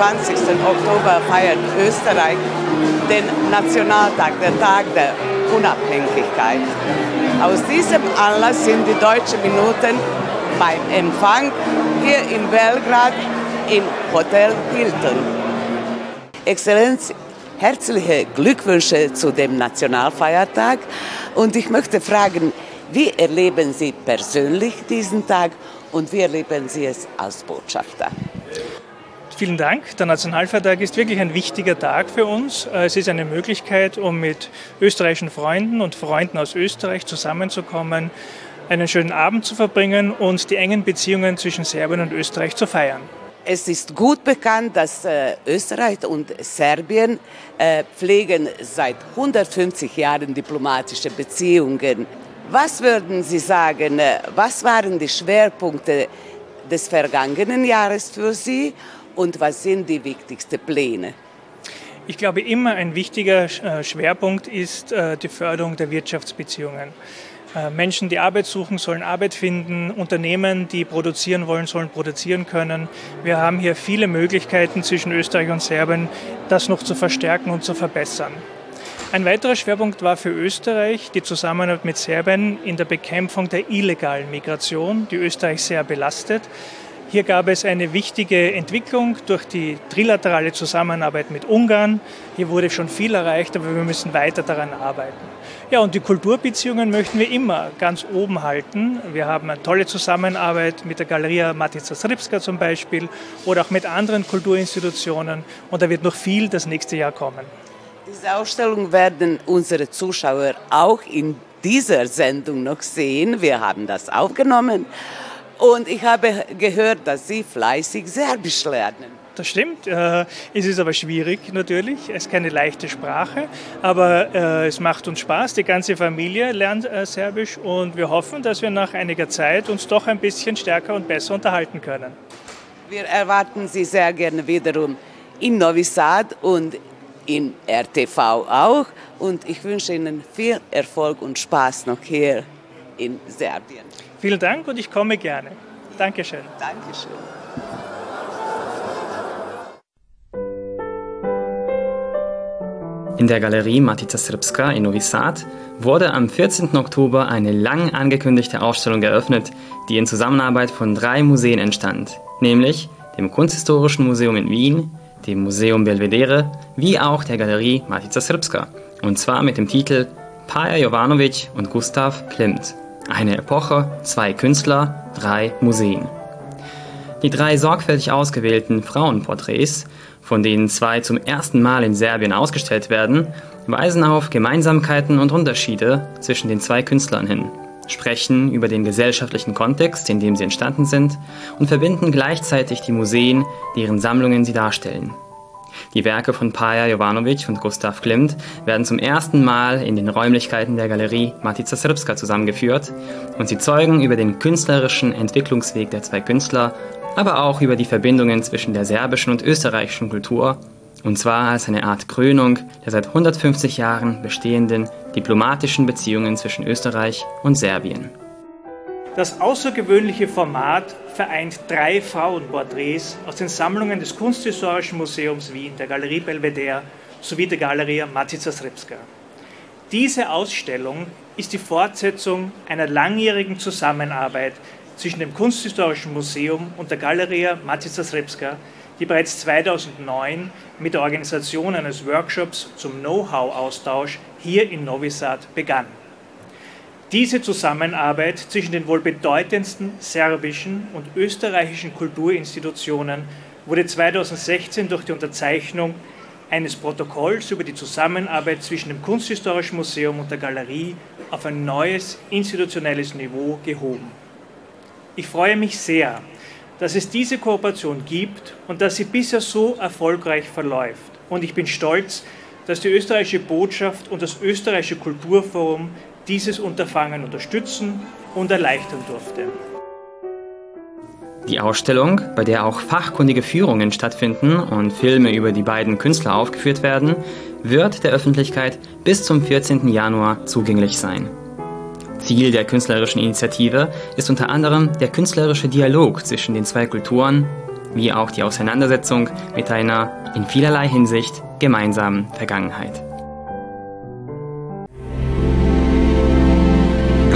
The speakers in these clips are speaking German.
Am 26. Oktober feiert Österreich den Nationaltag, den Tag der Unabhängigkeit. Aus diesem Anlass sind die deutschen Minuten beim Empfang hier in Belgrad im Hotel Hilton. Exzellenz, herzliche Glückwünsche zu dem Nationalfeiertag und ich möchte fragen, wie erleben Sie persönlich diesen Tag und wie erleben Sie es als Botschafter? Vielen Dank. Der Nationalfeiertag ist wirklich ein wichtiger Tag für uns. Es ist eine Möglichkeit, um mit österreichischen Freunden und Freunden aus Österreich zusammenzukommen, einen schönen Abend zu verbringen und die engen Beziehungen zwischen Serbien und Österreich zu feiern. Es ist gut bekannt, dass äh, Österreich und Serbien äh, pflegen seit 150 Jahren diplomatische Beziehungen. Was würden Sie sagen, äh, was waren die Schwerpunkte des vergangenen Jahres für Sie und was sind die wichtigsten Pläne? Ich glaube, immer ein wichtiger äh, Schwerpunkt ist äh, die Förderung der Wirtschaftsbeziehungen. Äh, Menschen, die Arbeit suchen, sollen Arbeit finden. Unternehmen, die produzieren wollen, sollen produzieren können. Wir haben hier viele Möglichkeiten zwischen Österreich und Serbien, das noch zu verstärken und zu verbessern. Ein weiterer Schwerpunkt war für Österreich die Zusammenarbeit mit Serbien in der Bekämpfung der illegalen Migration, die Österreich sehr belastet. Hier gab es eine wichtige Entwicklung durch die trilaterale Zusammenarbeit mit Ungarn. Hier wurde schon viel erreicht, aber wir müssen weiter daran arbeiten. Ja, und die Kulturbeziehungen möchten wir immer ganz oben halten. Wir haben eine tolle Zusammenarbeit mit der Galeria Matica Srpska zum Beispiel oder auch mit anderen Kulturinstitutionen. Und da wird noch viel das nächste Jahr kommen. Diese Ausstellung werden unsere Zuschauer auch in dieser Sendung noch sehen. Wir haben das aufgenommen. Und ich habe gehört, dass Sie fleißig Serbisch lernen. Das stimmt. Äh, es ist aber schwierig natürlich. Es ist keine leichte Sprache, aber äh, es macht uns Spaß. Die ganze Familie lernt äh, Serbisch und wir hoffen, dass wir nach einiger Zeit uns doch ein bisschen stärker und besser unterhalten können. Wir erwarten Sie sehr gerne wiederum in Novi Sad und in RTV auch. Und ich wünsche Ihnen viel Erfolg und Spaß noch hier in Serbien. Vielen Dank und ich komme gerne. Dankeschön. Dankeschön. In der Galerie Matica Srpska in Novi Sad wurde am 14. Oktober eine lang angekündigte Ausstellung eröffnet, die in Zusammenarbeit von drei Museen entstand, nämlich dem Kunsthistorischen Museum in Wien, dem Museum Belvedere, wie auch der Galerie Matica Srpska, und zwar mit dem Titel Paja Jovanovic und Gustav Klimt. Eine Epoche, zwei Künstler, drei Museen. Die drei sorgfältig ausgewählten Frauenporträts, von denen zwei zum ersten Mal in Serbien ausgestellt werden, weisen auf Gemeinsamkeiten und Unterschiede zwischen den zwei Künstlern hin, sprechen über den gesellschaftlichen Kontext, in dem sie entstanden sind und verbinden gleichzeitig die Museen, deren Sammlungen sie darstellen. Die Werke von Paja Jovanovic und Gustav Klimt werden zum ersten Mal in den Räumlichkeiten der Galerie Matica Srpska zusammengeführt und sie zeugen über den künstlerischen Entwicklungsweg der zwei Künstler, aber auch über die Verbindungen zwischen der serbischen und österreichischen Kultur, und zwar als eine Art Krönung der seit 150 Jahren bestehenden diplomatischen Beziehungen zwischen Österreich und Serbien. Das außergewöhnliche Format vereint drei Frauenporträts aus den Sammlungen des Kunsthistorischen Museums Wien, der Galerie Belvedere sowie der Galerie Matica Srpska. Diese Ausstellung ist die Fortsetzung einer langjährigen Zusammenarbeit zwischen dem Kunsthistorischen Museum und der Galeria Matica Srpska, die bereits 2009 mit der Organisation eines Workshops zum Know-how-Austausch hier in Novi Sad begann. Diese Zusammenarbeit zwischen den wohl bedeutendsten serbischen und österreichischen Kulturinstitutionen wurde 2016 durch die Unterzeichnung eines Protokolls über die Zusammenarbeit zwischen dem Kunsthistorischen Museum und der Galerie auf ein neues institutionelles Niveau gehoben. Ich freue mich sehr, dass es diese Kooperation gibt und dass sie bisher so erfolgreich verläuft. Und ich bin stolz, dass die österreichische Botschaft und das österreichische Kulturforum dieses Unterfangen unterstützen und erleichtern durfte. Die Ausstellung, bei der auch fachkundige Führungen stattfinden und Filme über die beiden Künstler aufgeführt werden, wird der Öffentlichkeit bis zum 14. Januar zugänglich sein. Ziel der künstlerischen Initiative ist unter anderem der künstlerische Dialog zwischen den zwei Kulturen, wie auch die Auseinandersetzung mit einer in vielerlei Hinsicht gemeinsamen Vergangenheit.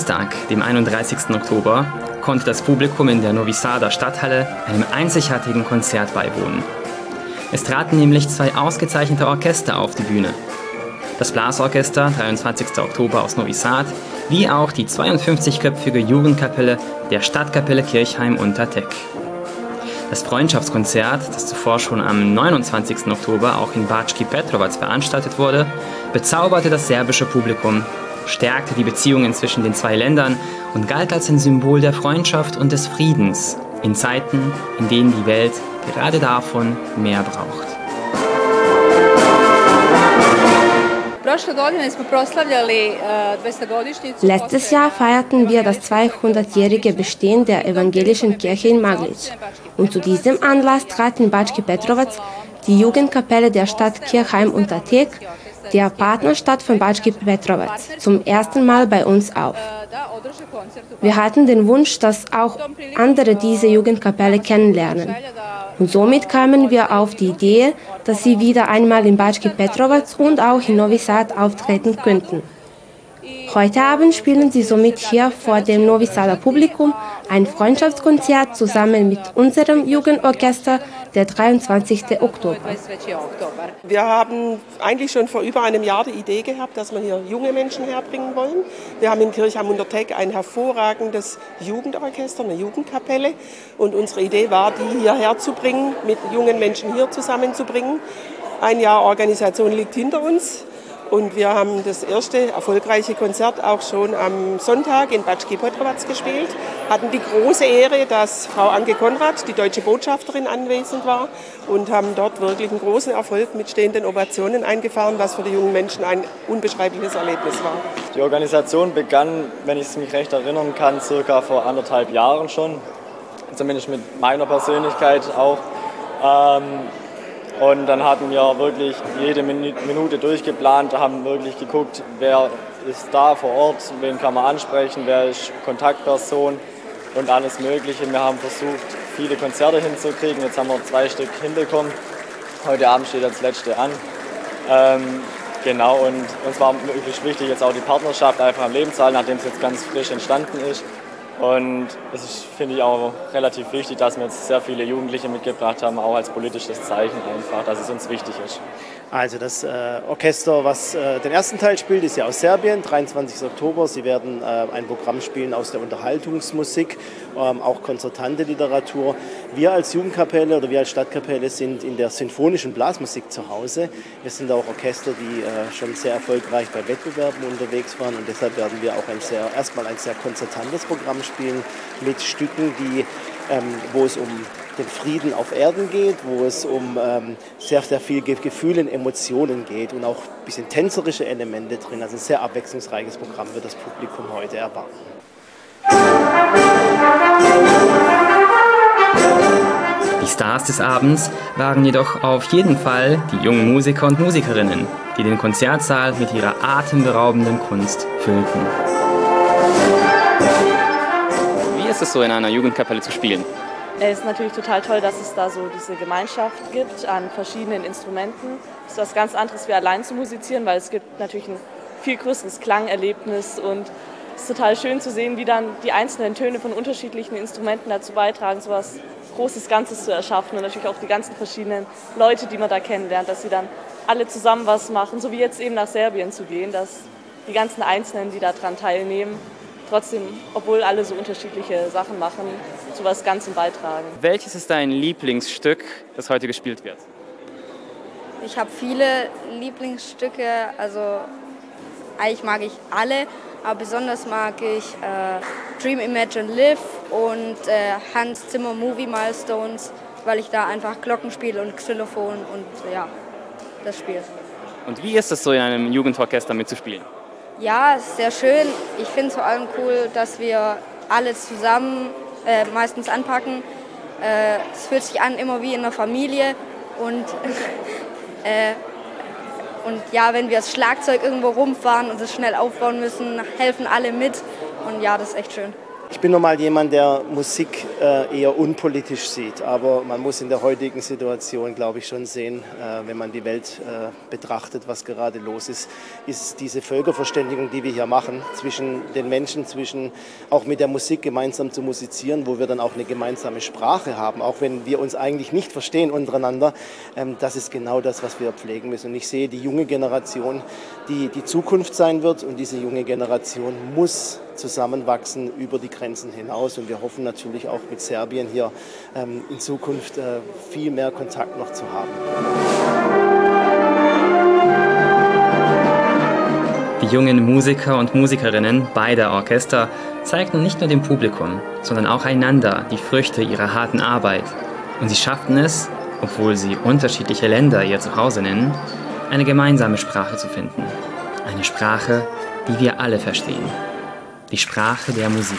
Dienstag, dem 31. Oktober, konnte das Publikum in der Novi Sada Stadthalle einem einzigartigen Konzert beiwohnen. Es traten nämlich zwei ausgezeichnete Orchester auf die Bühne. Das Blasorchester 23. Oktober aus Novi Sad, wie auch die 52-köpfige Jugendkapelle der Stadtkapelle Kirchheim unter Teck. Das Freundschaftskonzert, das zuvor schon am 29. Oktober auch in Batschki Petrovac veranstaltet wurde, bezauberte das serbische Publikum stärkte die Beziehungen zwischen den zwei Ländern und galt als ein Symbol der Freundschaft und des Friedens in Zeiten, in denen die Welt gerade davon mehr braucht. Letztes Jahr feierten wir das 200-jährige Bestehen der evangelischen Kirche in Maglic. Und zu diesem Anlass trat in Batschki Petrovac die Jugendkapelle der Stadt Kirchheim unter Teek der Partnerstadt von Batschki Petrovac, zum ersten Mal bei uns auf. Wir hatten den Wunsch, dass auch andere diese Jugendkapelle kennenlernen. Und somit kamen wir auf die Idee, dass sie wieder einmal in Batschki Petrovac und auch in Novi Sad auftreten könnten. Heute Abend spielen sie somit hier vor dem Novi Sada Publikum ein Freundschaftskonzert zusammen mit unserem Jugendorchester der 23. Oktober. Wir haben eigentlich schon vor über einem Jahr die Idee gehabt, dass wir hier junge Menschen herbringen wollen. Wir haben in Kirchheim unter Teck ein hervorragendes Jugendorchester, eine Jugendkapelle. Und unsere Idee war, die hierher zu bringen, mit jungen Menschen hier zusammenzubringen. Ein Jahr Organisation liegt hinter uns. Und wir haben das erste erfolgreiche Konzert auch schon am Sonntag in Batschki Potrovac gespielt. Hatten die große Ehre, dass Frau Anke Konrad, die deutsche Botschafterin, anwesend war und haben dort wirklich einen großen Erfolg mit stehenden Ovationen eingefahren, was für die jungen Menschen ein unbeschreibliches Erlebnis war. Die Organisation begann, wenn ich es mich recht erinnern kann, circa vor anderthalb Jahren schon. Zumindest mit meiner Persönlichkeit auch. Ähm, und dann hatten wir wirklich jede Minute durchgeplant, haben wirklich geguckt, wer ist da vor Ort, wen kann man ansprechen, wer ist Kontaktperson und alles Mögliche. Wir haben versucht, viele Konzerte hinzukriegen. Jetzt haben wir zwei Stück hinbekommen. Heute Abend steht das letzte an. Ähm, genau, und uns war wirklich wichtig, jetzt auch die Partnerschaft einfach am Leben zu halten, nachdem es jetzt ganz frisch entstanden ist. Und es ist, finde ich, auch relativ wichtig, dass wir jetzt sehr viele Jugendliche mitgebracht haben, auch als politisches Zeichen einfach, dass es uns wichtig ist. Also das äh, Orchester, was äh, den ersten Teil spielt, ist ja aus Serbien, 23. Oktober. Sie werden äh, ein Programm spielen aus der Unterhaltungsmusik, ähm, auch konzertante Literatur. Wir als Jugendkapelle oder wir als Stadtkapelle sind in der sinfonischen Blasmusik zu Hause. Wir sind auch Orchester, die äh, schon sehr erfolgreich bei Wettbewerben unterwegs waren und deshalb werden wir auch ein sehr, erstmal ein sehr konzertantes Programm spielen mit Stücken, die, ähm, wo es um den Frieden auf Erden geht, wo es um ähm, sehr, sehr viel Gefühle und Emotionen geht und auch ein bisschen tänzerische Elemente drin. Also ein sehr abwechslungsreiches Programm wird das Publikum heute erwarten. Die Stars des Abends waren jedoch auf jeden Fall die jungen Musiker und Musikerinnen, die den Konzertsaal mit ihrer atemberaubenden Kunst füllten. Wie ist es so, in einer Jugendkapelle zu spielen? Es ist natürlich total toll, dass es da so diese Gemeinschaft gibt an verschiedenen Instrumenten. Es ist was ganz anderes wie allein zu musizieren, weil es gibt natürlich ein viel größeres Klangerlebnis und es ist total schön zu sehen, wie dann die einzelnen Töne von unterschiedlichen Instrumenten dazu beitragen, so etwas Großes Ganzes zu erschaffen und natürlich auch die ganzen verschiedenen Leute, die man da kennenlernt, dass sie dann alle zusammen was machen, so wie jetzt eben nach Serbien zu gehen, dass die ganzen Einzelnen, die daran teilnehmen, trotzdem, obwohl alle so unterschiedliche Sachen machen, zu was Ganzem beitragen. Welches ist dein Lieblingsstück, das heute gespielt wird? Ich habe viele Lieblingsstücke, also eigentlich mag ich alle, aber besonders mag ich äh, Dream Imagine Live und äh, Hans Zimmer Movie Milestones, weil ich da einfach Glockenspiel und Xylophon und ja, das Spiel. Und wie ist es so in einem Jugendorchester mitzuspielen? Ja, ist sehr schön. Ich finde es vor allem cool, dass wir alle zusammen äh, meistens anpacken. Äh, es fühlt sich an immer wie in einer Familie und, äh, und ja, wenn wir das Schlagzeug irgendwo rumfahren und es schnell aufbauen müssen, helfen alle mit und ja, das ist echt schön. Ich bin normal jemand, der Musik äh, eher unpolitisch sieht, aber man muss in der heutigen Situation, glaube ich, schon sehen, äh, wenn man die Welt äh, betrachtet, was gerade los ist, ist diese Völkerverständigung, die wir hier machen, zwischen den Menschen, zwischen auch mit der Musik gemeinsam zu musizieren, wo wir dann auch eine gemeinsame Sprache haben, auch wenn wir uns eigentlich nicht verstehen untereinander, ähm, das ist genau das, was wir pflegen müssen. Und ich sehe die junge Generation, die die Zukunft sein wird und diese junge Generation muss zusammenwachsen über die Grenzen hinaus. Und wir hoffen natürlich auch mit Serbien hier ähm, in Zukunft äh, viel mehr Kontakt noch zu haben. Die jungen Musiker und Musikerinnen beider Orchester zeigten nicht nur dem Publikum, sondern auch einander die Früchte ihrer harten Arbeit. Und sie schafften es, obwohl sie unterschiedliche Länder ihr Zuhause nennen, eine gemeinsame Sprache zu finden. Eine Sprache, die wir alle verstehen die Sprache der Musik.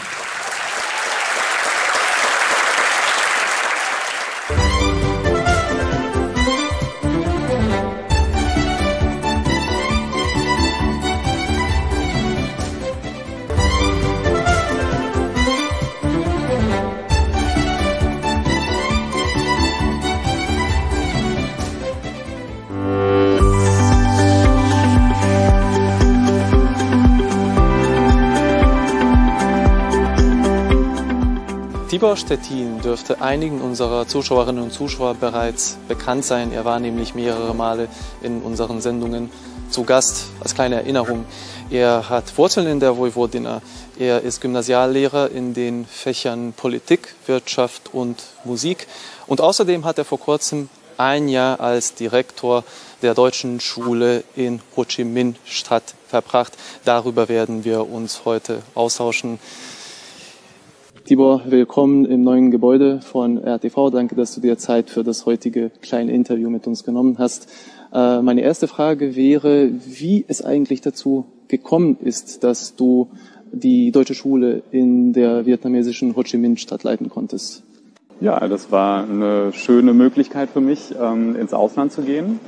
Stettin dürfte einigen unserer Zuschauerinnen und Zuschauer bereits bekannt sein. Er war nämlich mehrere Male in unseren Sendungen zu Gast. Als kleine Erinnerung, er hat Wurzeln in der Vojvodina. Er ist Gymnasiallehrer in den Fächern Politik, Wirtschaft und Musik. Und außerdem hat er vor kurzem ein Jahr als Direktor der deutschen Schule in Ho Chi Minh Stadt verbracht. Darüber werden wir uns heute austauschen. Tibor, willkommen im neuen Gebäude von RTV. Danke, dass du dir Zeit für das heutige kleine Interview mit uns genommen hast. Äh, meine erste Frage wäre, wie es eigentlich dazu gekommen ist, dass du die deutsche Schule in der vietnamesischen Ho Chi Minh Stadt leiten konntest. Ja, das war eine schöne Möglichkeit für mich, ähm, ins Ausland zu gehen.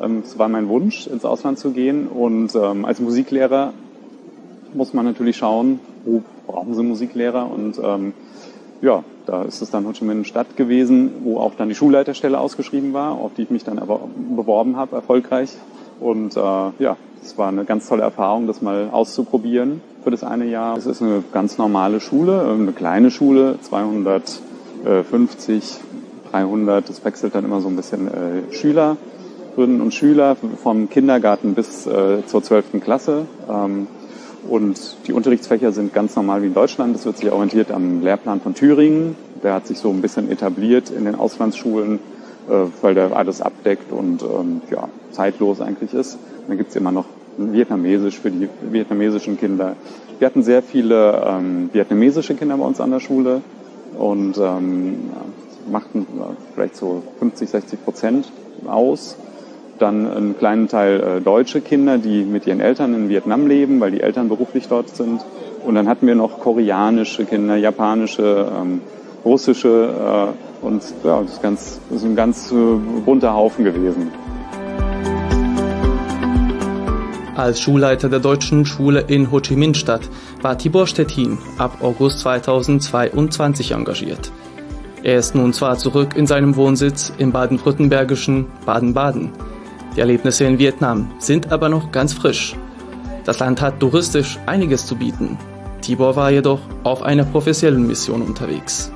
Ähm, es war mein Wunsch, ins Ausland zu gehen. Und ähm, als Musiklehrer muss man natürlich schauen, wo brauchen sie Musiklehrer und ähm, ja, da ist es dann Ho Chi Minh Stadt gewesen, wo auch dann die Schulleiterstelle ausgeschrieben war, auf die ich mich dann aber beworben habe, erfolgreich. Und äh, ja, es war eine ganz tolle Erfahrung, das mal auszuprobieren für das eine Jahr. Es ist eine ganz normale Schule, eine kleine Schule, 250, 300, das wechselt dann immer so ein bisschen äh, Schülerinnen und Schüler vom Kindergarten bis äh, zur 12. Klasse. Ähm, und die Unterrichtsfächer sind ganz normal wie in Deutschland. Das wird sich orientiert am Lehrplan von Thüringen. Der hat sich so ein bisschen etabliert in den Auslandsschulen, äh, weil der alles abdeckt und ähm, ja, zeitlos eigentlich ist. dann gibt's immer noch Vietnamesisch für die vietnamesischen Kinder. Wir hatten sehr viele ähm, vietnamesische Kinder bei uns an der Schule und ähm, machten vielleicht so 50, 60 Prozent aus dann einen kleinen Teil äh, deutsche Kinder, die mit ihren Eltern in Vietnam leben, weil die Eltern beruflich dort sind. Und dann hatten wir noch koreanische Kinder, japanische, ähm, russische äh, und ja, das ist, ganz, das ist ein ganz äh, bunter Haufen gewesen. Als Schulleiter der deutschen Schule in Ho Chi Minh Stadt war Tibor Stettin ab August 2022 engagiert. Er ist nun zwar zurück in seinem Wohnsitz im baden-württembergischen Baden-Baden. Die Erlebnisse in Vietnam sind aber noch ganz frisch. Das Land hat touristisch einiges zu bieten. Tibor war jedoch auf einer professionellen Mission unterwegs.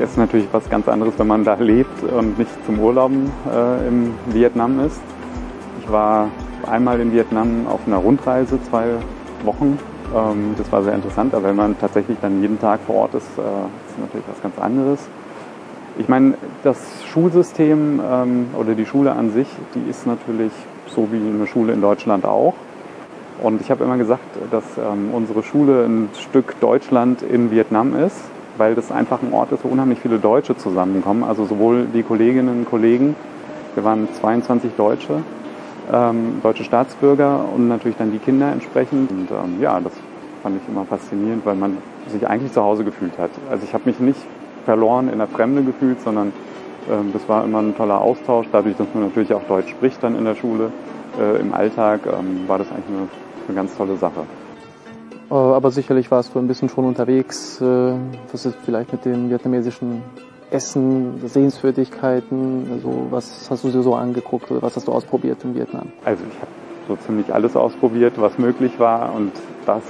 Es ist natürlich was ganz anderes, wenn man da lebt und nicht zum Urlauben äh, in Vietnam ist. Ich war einmal in Vietnam auf einer Rundreise, zwei Wochen. Ähm, das war sehr interessant, aber wenn man tatsächlich dann jeden Tag vor Ort ist, äh, ist natürlich was ganz anderes. Ich meine, das Schulsystem ähm, oder die Schule an sich, die ist natürlich so wie eine Schule in Deutschland auch. Und ich habe immer gesagt, dass ähm, unsere Schule ein Stück Deutschland in Vietnam ist, weil das einfach ein Ort ist, wo unheimlich viele Deutsche zusammenkommen. Also sowohl die Kolleginnen und Kollegen Wir waren 22 Deutsche, ähm, deutsche Staatsbürger und natürlich dann die Kinder entsprechend. Und ähm, ja, das fand ich immer faszinierend, weil man sich eigentlich zu Hause gefühlt hat. Also ich habe mich nicht verloren in der Fremde gefühlt, sondern ähm, das war immer ein toller Austausch. Dadurch, dass man natürlich auch Deutsch spricht dann in der Schule, äh, im Alltag, ähm, war das eigentlich eine, eine ganz tolle Sache. Äh, aber sicherlich warst du ein bisschen schon unterwegs. Äh, was ist vielleicht mit dem vietnamesischen Essen, Sehenswürdigkeiten? Also was hast du dir so angeguckt oder was hast du ausprobiert in Vietnam? Also ich habe so ziemlich alles ausprobiert, was möglich war und das,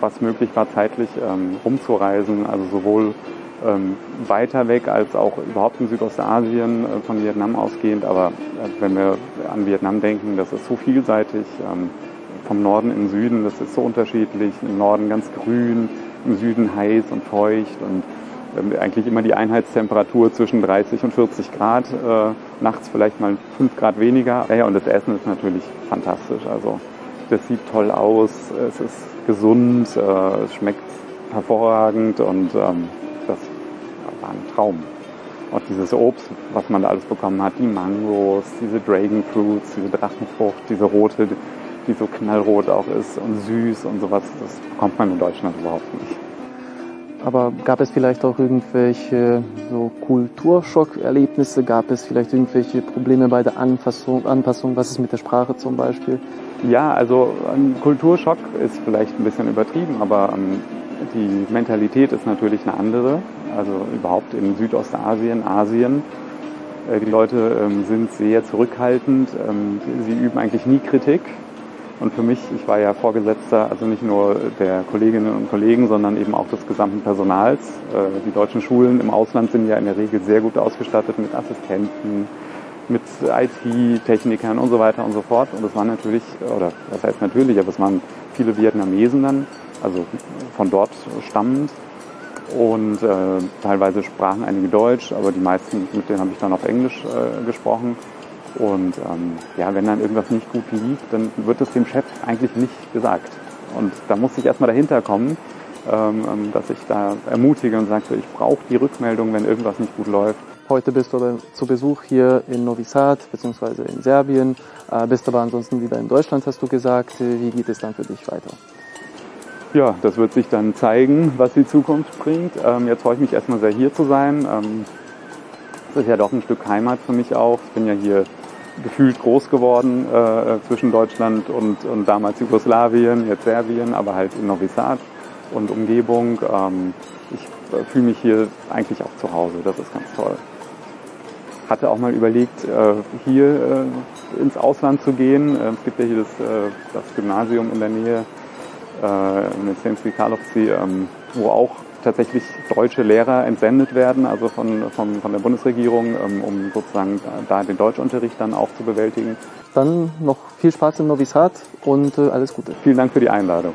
was möglich war zeitlich ähm, rumzureisen. Also sowohl ähm, weiter weg als auch überhaupt in Südostasien äh, von Vietnam ausgehend. Aber äh, wenn wir an Vietnam denken, das ist so vielseitig. Ähm, vom Norden in den Süden, das ist so unterschiedlich. Im Norden ganz grün, im Süden heiß und feucht und ähm, eigentlich immer die Einheitstemperatur zwischen 30 und 40 Grad, äh, nachts vielleicht mal 5 Grad weniger. Ja, ja, und das Essen ist natürlich fantastisch. Also das sieht toll aus, es ist gesund, äh, es schmeckt hervorragend und ähm, war ein Traum. Und dieses Obst, was man da alles bekommen hat, die Mangos, diese Dragon Fruits, diese Drachenfrucht, diese rote, die so knallrot auch ist und süß und sowas, das bekommt man in Deutschland überhaupt nicht. Aber gab es vielleicht auch irgendwelche so Kulturschock-Erlebnisse? Gab es vielleicht irgendwelche Probleme bei der Anpassung, Anpassung? Was ist mit der Sprache zum Beispiel? Ja, also ein Kulturschock ist vielleicht ein bisschen übertrieben, aber ähm, die Mentalität ist natürlich eine andere. Also überhaupt in Südostasien, Asien. Äh, die Leute ähm, sind sehr zurückhaltend. Ähm, sie üben eigentlich nie Kritik. Und für mich, ich war ja Vorgesetzter, also nicht nur der Kolleginnen und Kollegen, sondern eben auch des gesamten Personals. Äh, die deutschen Schulen im Ausland sind ja in der Regel sehr gut ausgestattet mit Assistenten, mit IT-Technikern und so weiter und so fort. Und es waren natürlich, oder das heißt natürlich, aber es waren viele Vietnamesen dann, also von dort stammend. Und äh, teilweise sprachen einige Deutsch, aber die meisten, mit denen habe ich dann auf Englisch äh, gesprochen. Und ähm, ja, wenn dann irgendwas nicht gut lief, dann wird es dem Chef eigentlich nicht gesagt. Und da muss ich erstmal dahinter kommen, ähm, ähm dass ich da ermutige und sage, ich brauche die Rückmeldung, wenn irgendwas nicht gut läuft. Heute bist du zu Besuch hier in Novi Sad bzw. in Serbien, äh, bist aber ansonsten wieder in Deutschland, hast du gesagt. Wie geht es dann für dich weiter? Ja, das wird sich dann zeigen, was die Zukunft bringt. Ähm, jetzt freue ich mich erstmal sehr hier zu sein. Ähm, ist ja doch ein Stück Heimat für mich auch. Ich bin ja hier gefühlt groß geworden äh, zwischen Deutschland und, und damals Jugoslawien, jetzt Serbien, aber halt in Novi Sad und Umgebung. Ähm, ich äh, fühle mich hier eigentlich auch zu Hause, das ist ganz toll. Hatte auch mal überlegt, äh, hier äh, ins Ausland zu gehen. Äh, es gibt ja hier das, äh, das Gymnasium in der Nähe, äh, in Sremski Karlovci, ähm, wo auch tatsächlich deutsche Lehrer entsendet werden, also von, von, von der Bundesregierung, ähm, um sozusagen da den Deutschunterricht dann auch zu bewältigen. Dann noch viel Spaß in Novi Sad und äh, alles Gute. Vielen Dank für die Einladung.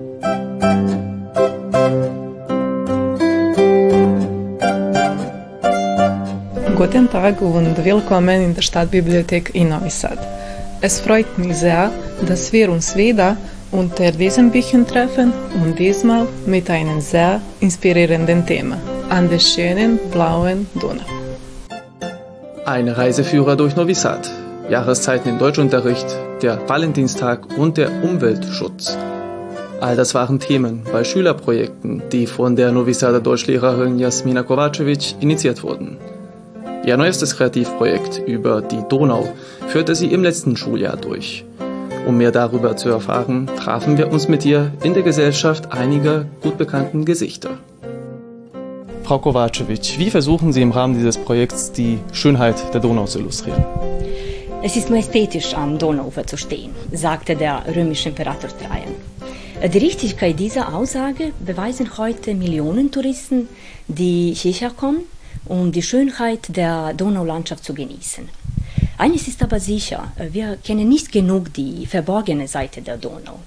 Guten Tag und willkommen in der Stadtbibliothek in Sad. Es freut mich sehr, dass wir uns wieder unter diesen Büchern treffen und diesmal mit einem sehr inspirierenden Thema, an der schönen blauen Donau. Ein Reiseführer durch Novi Sad, Jahreszeiten im Deutschunterricht, der Valentinstag und der Umweltschutz. All das waren Themen bei Schülerprojekten, die von der Novi Sader Deutschlehrerin Jasmina Kovacevic initiiert wurden. Ihr neuestes Kreativprojekt über die Donau führte sie im letzten Schuljahr durch. Um mehr darüber zu erfahren, trafen wir uns mit ihr in der Gesellschaft einiger gut bekannten Gesichter. Frau Kovacevic, wie versuchen Sie im Rahmen dieses Projekts die Schönheit der Donau zu illustrieren? Es ist nur ästhetisch am Donauufer zu stehen, sagte der römische Imperator Trajan. Die Richtigkeit dieser Aussage beweisen heute Millionen Touristen, die hierher kommen, um die Schönheit der Donaulandschaft zu genießen. Eines ist aber sicher, wir kennen nicht genug die verborgene Seite der Donau.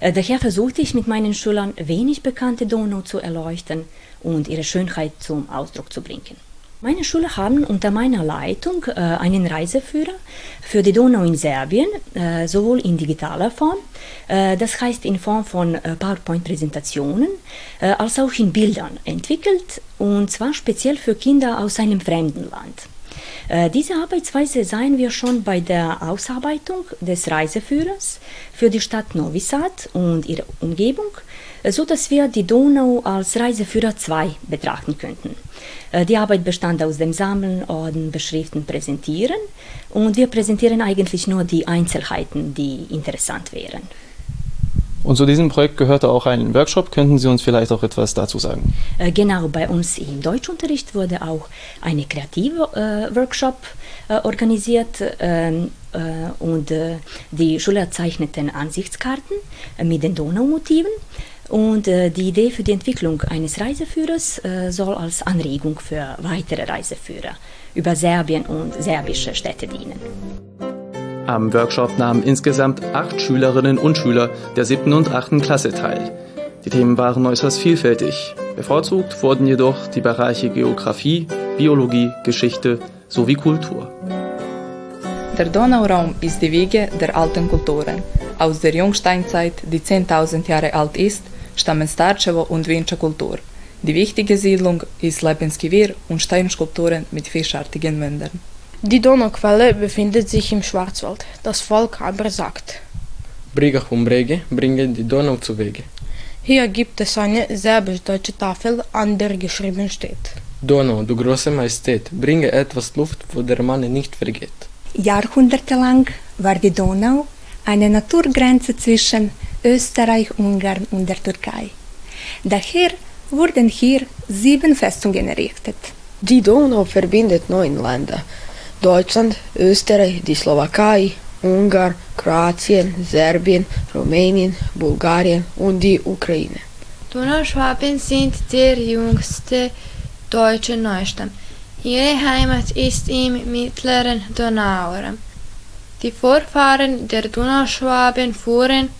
Daher versuchte ich mit meinen Schülern wenig bekannte Donau zu erleuchten und ihre Schönheit zum Ausdruck zu bringen. Meine Schüler haben unter meiner Leitung äh, einen Reiseführer für die Donau in Serbien, äh, sowohl in digitaler Form, äh, das heißt in Form von äh, PowerPoint-Präsentationen, äh, als auch in Bildern entwickelt, und zwar speziell für Kinder aus einem fremden Land. Äh, diese Arbeitsweise sahen wir schon bei der Ausarbeitung des Reiseführers für die Stadt Novi Sad und ihre Umgebung, so dass wir die Donau als Reiseführer 2 betrachten könnten. Äh, die Arbeit bestand aus dem Sammeln, Orden, Beschriften, Präsentieren und wir präsentieren eigentlich nur die Einzelheiten, die interessant wären. Und zu diesem Projekt gehörte auch ein Workshop. Könnten Sie uns vielleicht auch etwas dazu sagen? Äh, genau, bei uns im Deutschunterricht wurde auch eine kreative äh, Workshop organisiert ähm, äh, und die Schüler zeichneten Ansichtskarten mit den Donaumotiven und äh, die Idee für die Entwicklung eines Reiseführers äh, soll als Anregung für weitere Reiseführer über Serbien und serbische Städte dienen. Am Workshop nahmen insgesamt acht Schülerinnen und Schüler der siebten und achten Klasse teil. Die Themen waren äußerst vielfältig. Bevorzugt wurden jedoch die Bereiche Geografie, Biologie, Geschichte sowie Kultur. Der Donauraum ist die Wiege der alten Kulturen. Aus der Jungsteinzeit, die 10.000 Jahre alt ist, stammen Starcevo und Winsche Kultur. Die wichtige Siedlung ist Lepenski Wir und Steinskulpturen mit fischartigen Mündern. Die Donauquelle befindet sich im Schwarzwald. Das Volk aber sagt: Briga um Brege bringen die Donau zu Wege. Hier gibt es eine serbisch-deutsche Tafel, an der geschrieben steht: Donau, du große Majestät, bringe etwas Luft, wo der Mann nicht vergeht. Jahrhundertelang war die Donau eine Naturgrenze zwischen Österreich, Ungarn und der Türkei. Daher wurden hier sieben Festungen errichtet. Die Donau verbindet neun Länder. Deutschland, Österreich, die Slowakei, Ungarn, Kroatien, Serbien, Rumänien, Bulgarien und die Ukraine. Donauschwaben sind der jüngste deutsche Neustamm. Ihre Heimat ist im mittleren Donauraum. Die Vorfahren der Donauschwaben fuhren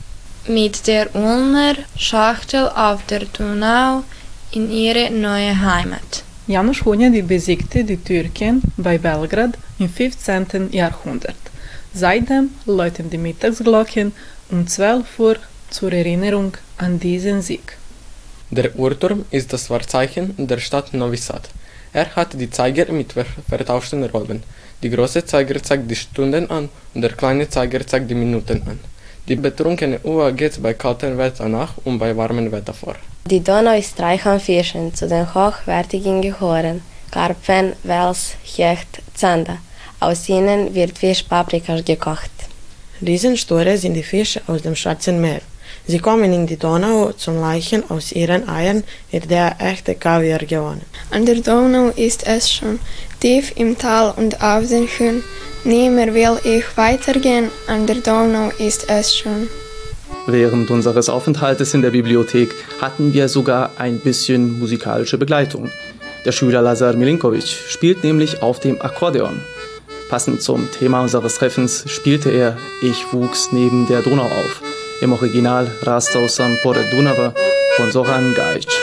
mit der Ulmer Schachtel auf der Donau in ihre neue Heimat. Janusz Hunyadi besiegte die Türken bei Belgrad im 15. Jahrhundert. Seitdem läuten die Mittagsglocken um 12 Uhr zur Erinnerung an diesen Sieg. Der Uhrturm ist das Wahrzeichen der Stadt Novi Sad. Er hat die Zeiger mit vertauschten Rollen. Die große Zeiger zeigt die Stunden an und der kleine Zeiger zeigt die Minuten an. Die betrunkene Uhr geht bei kaltem Wetter nach und bei warmem Wetter vor. Die Donau ist reich an Fischen, zu den hochwertigen gehören Karpfen, Wels, Hecht, Zander. Aus ihnen wird Fisch Paprikas gekocht. Riesenstore sind die Fische aus dem Schwarzen Meer. Sie kommen in die Donau zum Leichen, aus ihren Eiern wird der echte Kaviar gewonnen. An der Donau ist es schon tief im Tal und auf den Höhen. Nimmer will ich weitergehen, an der Donau ist es schon. Während unseres Aufenthaltes in der Bibliothek hatten wir sogar ein bisschen musikalische Begleitung. Der Schüler Lazar Milinkovic spielt nämlich auf dem Akkordeon. Passend zum Thema unseres Treffens spielte er Ich wuchs neben der Donau auf, im Original Rastau sam pored Dunava von Soran Gajic.